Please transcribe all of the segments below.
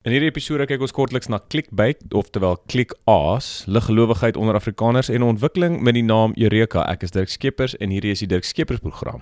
In hierdie episode kyk ons kortliks na clickbait, oftewel click aas, liggelowigheid onder Afrikaners en ontwikkeling met die naam Eureka. Ek is Dirk Skeepers en hierdie is die Dirk Skeepers program.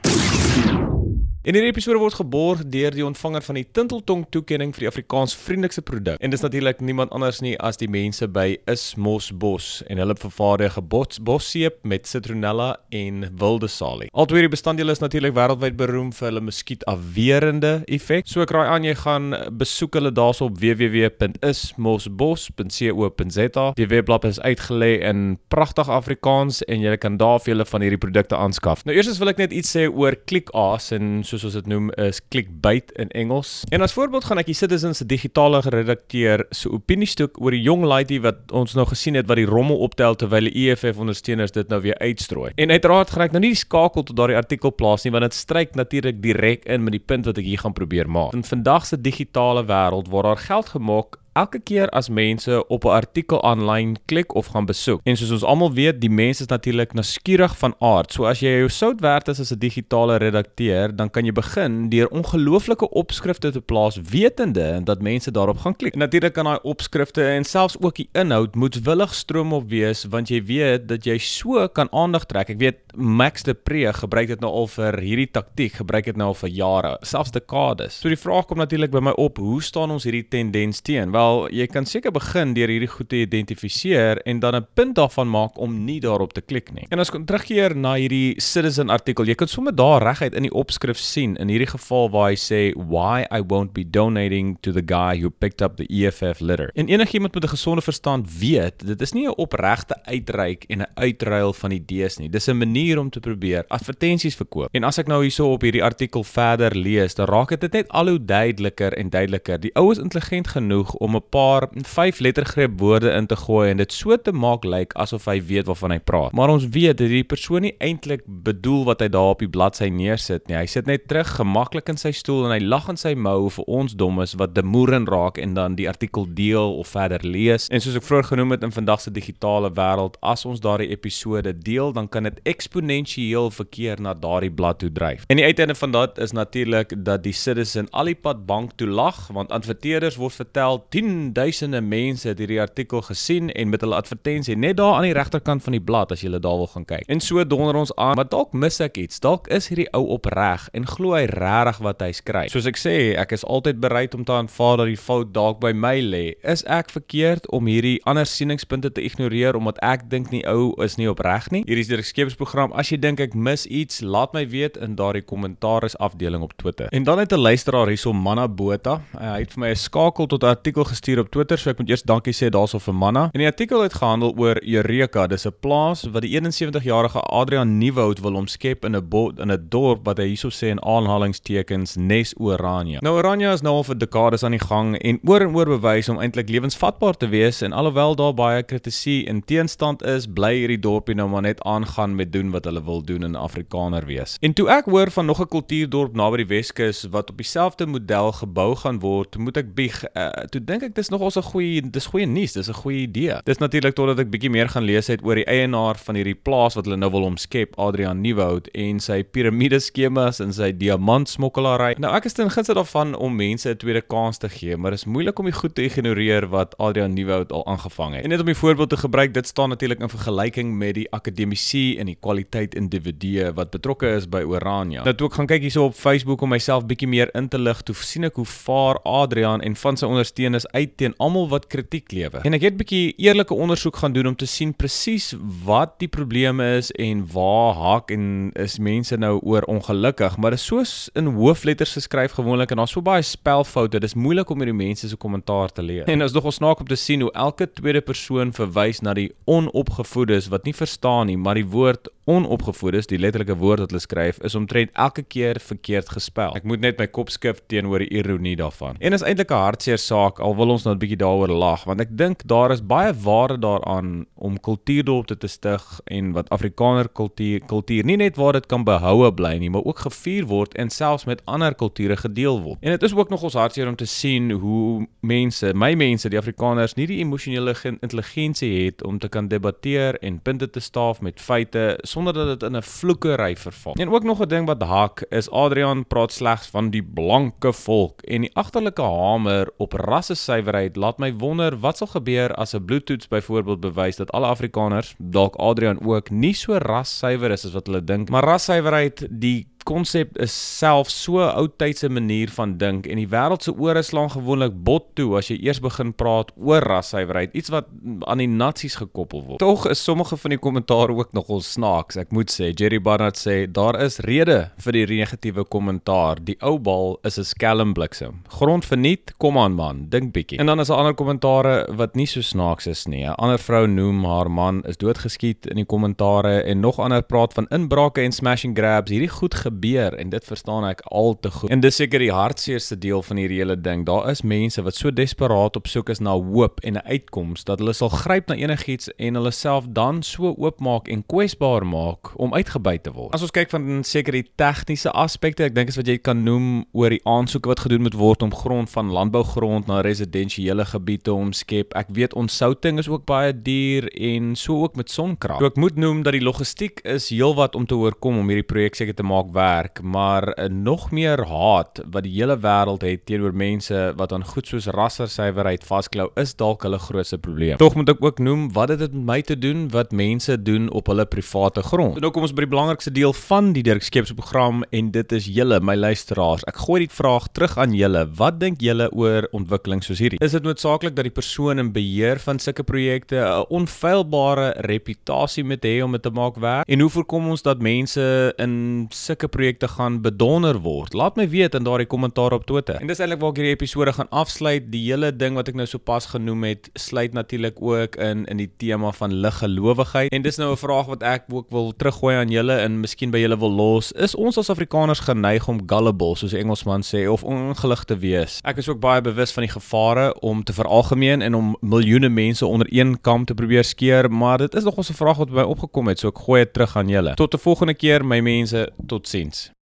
In hierdie episode word geborg deur die ontvanger van die Tinteltong toekenning vir die Afrikaans vriendelikste produk. En dis natuurlik niemand anders nie as die mense by Ismos Bos en hulle vervaardig gebots bosseep met citronella en wilde salie. Albei die bestanddele is natuurlik wêreldwyd beroem vir hulle muskietafwerende effek. So ek raai aan jy gaan besoek hulle daarso op www.ismosbos.co.za. Die webblad is uitgelê in pragtig Afrikaans en jy kan daar vir julle van hierdie produkte aanskaf. Nou eers wil ek net iets sê oor ClickAs en so soos ons dit noem is clickbait in Engels. En as voorbeeld gaan ek die Citizen se digitale geredakteur se opiniestuk oor die jong laaitie wat ons nou gesien het wat die rommel optel terwyl die EFF ondersteuners dit nou weer uitstrooi. En uiteraard gaan ek nou nie die skakel tot daardie artikel plaas nie want dit stryk natuurlik direk in met die punt wat ek hier gaan probeer maak. In vandag se digitale wêreld waar daar geld gemaak elke keer as mense op 'n artikel aanlyn klik of gaan besoek. En soos ons almal weet, die mense is natuurlik nuuskierig van aard. So as jy jou sout werd is as 'n digitale redakteur, dan kan jy begin deur ongelooflike opskrifte te plaas wetende dat mense daarop gaan klik. Natuurlik kan daai opskrifte en selfs ook die inhoud moetswillig stroom op wees want jy weet dat jy so kan aandag trek. Ek weet Max de Pre gebruik dit nou al vir hierdie taktiek, gebruik dit nou al vir jare, selfs dekades. So die vraag kom natuurlik by my op, hoe staan ons hierdie tendens teen? Wel, jy kan seker begin deur hierdie goed te identifiseer en dan 'n punt daarvan maak om nie daarop te klik nie. En as ons terugkeer na hierdie citizen artikel, jy kan sommer daar reguit in die opskrif sien in hierdie geval waar hy sê why I won't be donating to the guy who picked up the EFF litter. En enigiemand met 'n gesonde verstand weet, dit is nie 'n opregte uitreik en 'n uitruil van idees nie. Dis 'n manier om te probeer advertensies verkoop. En as ek nou hierso op hierdie artikel verder lees, dan raak dit net al hoe duideliker en duideliker. Die ou is intelligent genoeg om 'n paar vyf lettergreep woorde in te gooi en dit so te maak lyk asof hy weet waarvan hy praat. Maar ons weet dat hierdie persoon nie eintlik bedoel wat hy daar op die bladsy neersit nie. Hy sit net terug gemaklik in sy stoel en hy lag in sy mou vir ons dommes wat demoeren raak en dan die artikel deel of verder lees. En soos ek vroeër genoem het in vandag se digitale wêreld, as ons daardie episode deel, dan kan dit eksponensieel verkeer na daardie blad toe dryf. En die uiteinde van dit is natuurlik dat die citizen alipad bank toe lag want adverteerders word vertel 10 duisende mense het hierdie artikel gesien en met hulle advertensie net daar aan die regterkant van die blad as jy daar wil gaan kyk. En so donder ons aan, maar dalk mis ek iets. Dalk is hierdie ou opreg en glo hy regtig wat hy skryf. Soos ek sê, ek is altyd bereid om te aanvaar dat die fout dalk by my lê. Is ek verkeerd om hierdie ander sieningspunte te ignoreer omdat ek dink nie ou is nie opreg nie? Hierdie is die skepsprogram. As jy dink ek mis iets, laat my weet in daardie kommentaars afdeling op Twitter. En dan het 'n luisteraar hierso Manna Botha. Hy het vir my 'n skakel tot 'n artikel gestuur op Twitter, so ek moet eers dankie sê daarso vir Manna. En die artikel het gehandel oor Eureka, dis 'n plaas wat die 71-jarige Adrian Nieuwoud wil omskep in 'n in 'n dorp wat hy hierso sê in aanhalingstekens Nes Oranje. Nou Oranje is nou al vir dekades aan die gang en oor en oor bewys om eintlik lewensvatbaar te wees en alhoewel daar baie kritisie en teenstand is, bly hierdie dorpie nou maar net aangaan met doen wat hulle wil doen in Afrikaner wees. En toe ek hoor van nog 'n kultuurdorp naby die Weskus wat op dieselfde model gebou gaan word, moet ek bieg, uh, toe dink ek dis nogals 'n goeie dis goeie nuus, dis 'n goeie idee. Dis natuurlik totdat ek bietjie meer gaan lees het oor die eienaar van hierdie plaas wat hulle nou wil omskep, Adrian Nieuwoud en sy piramideskemas en sy diamantsmokkelary. Nou ek is ten gunste daarvan om mense 'n tweede kans te gee, maar is moeilik om die goed te ignoreer wat Adrian Nieuwoud al aangevang het. En net om 'n voorbeeld te gebruik, dit staan natuurlik in vergelyking met die akademici en die kwaliteit individue wat betrokke is by Orania. Nou toe ek gaan kyk hierso op Facebook om myself bietjie meer in te lig, toe sien ek hoe vaar Adrian en van sy ondersteuners uit teen almal wat kritiek lewer. En ek het 'n bietjie eerlike ondersoek gaan doen om te sien presies wat die probleme is en waar hak en is mense nou oor ongelukkig, maar dit is soos in hoofletters geskryf gewoonlik en daar's so baie spelfoute, dis moeilik om hierdie mense se kommentaar te lees. En as nog ons snaak om te sien hoe elke tweede persoon verwys na die onopgevoedes wat nie verstaan nie, maar die woord onopgevoedes, die letterlike woord wat hulle skryf, is omtrent elke keer verkeerd gespel. Ek moet net my kop skif teenoor die ironie daarvan. En is eintlik 'n hartseer saak al wil ons nou 'n bietjie daaroor lag want ek dink daar is baie waarde daaraan om kultuurdorp te stig en wat Afrikaner kultuur kultuur nie net waar dit kan behoue bly nie maar ook gevier word en selfs met ander kulture gedeel word. En dit is ook nog ons hartseer om te sien hoe mense, my mense, die Afrikaners nie die emosionele intelligensie het om te kan debatteer en punte te staaf met feite sonder dat dit in 'n vloekery verval. En ook nog 'n ding wat hak is Adrian praat slegs van die blanke volk en die agterlike hamer op rasse rassuiwerheid laat my wonder wat sal gebeur as 'n bloedtoets byvoorbeeld bewys dat alle Afrikaners, dalk Adrian ook, nie so rassuiwer is as wat hulle dink. Maar rassuiwerheid, die konsep is self so 'n ou tydse manier van dink en die wêreld se ore slaan gewoonlik bot toe as jy eers begin praat oor rassuiwerheid, iets wat aan die nasies gekoppel word. Tog is sommige van die kommentaar ook nogal snaaks. Ek moet sê, Jerry Barnard sê daar is rede vir die negatiewe kommentaar. Die ou bal is 'n skelmbliksem. Grond verniet, kom aan man, dink bietjie. En dan is daar ander kommentare wat nie so snaaks is nie. 'n Ander vrou noem haar man is doodgeskiet in die kommentare en nog ander praat van inbrake en smashing grabs. Hierdie goed gebeur en dit verstaan ek al te goed. En dis seker die hartseerste deel van hierdie hele ding. Daar is mense wat so desperaat op soek is na hoop en 'n uitkoms dat hulle sal gryp na enigiets en hulle self dan so oopmaak en kwesbaar maak om uitgebuit te word. As ons kyk van seker die tegniese aspekte, ek dink is wat jy kan noem oor die aansoeke wat gedoen moet word om grond van landbougrond na residensiële gebiede omskep. Ek weet ontsouting is ook baie duur en so ook met sonkrag. So ek moet noem dat die logistiek is heelwat om te oorkom om hierdie projek seker te maak werk, maar uh, nog meer haat wat die hele wêreld het teenoor mense wat aan goed soos rassersuiwerheid vasklou is dalk hulle grootste probleem. Tog moet ek ook noem wat dit met my te doen wat mense doen op hulle private grond. So nou kom ons by die belangrikste deel van die Dirk Skeepse program en dit is julle my luisteraars. Ek gooi die vraag terug aan julle. Wat dink julle oor ontwikkeling soos hierdie? Is dit noodsaaklik dat die persoon in beheer van sulke projekte 'n onfeilbare reputasie moet hê om dit te maak werk? En hoe voorkom ons dat mense in sulke projekte gaan bedonder word? Laat my weet in daardie kommentaar op Twitter. En dis eintlik waar ek hierdie episode gaan afsluit. Die hele ding wat ek nou sopas genoem het, sluit natuurlik ook in in die tema van liggelowigheid. En dis nou 'n vraag wat ek ook wil teruggooi aan julle en miskien by julle wil los. Is ons as Afrikaners geneig om gullible, soos die Engelsman sê, of ongelig te wees? Ek is ook baie bewus van die gevare om te veralgemeen en om miljoene mense onder een kam te probeer skeer, maar dit is nog 'n vraag wat by my opgekom het, so ek gooi dit terug aan julle. Tot 'n volgende keer, my mense. Totsiens. scenes.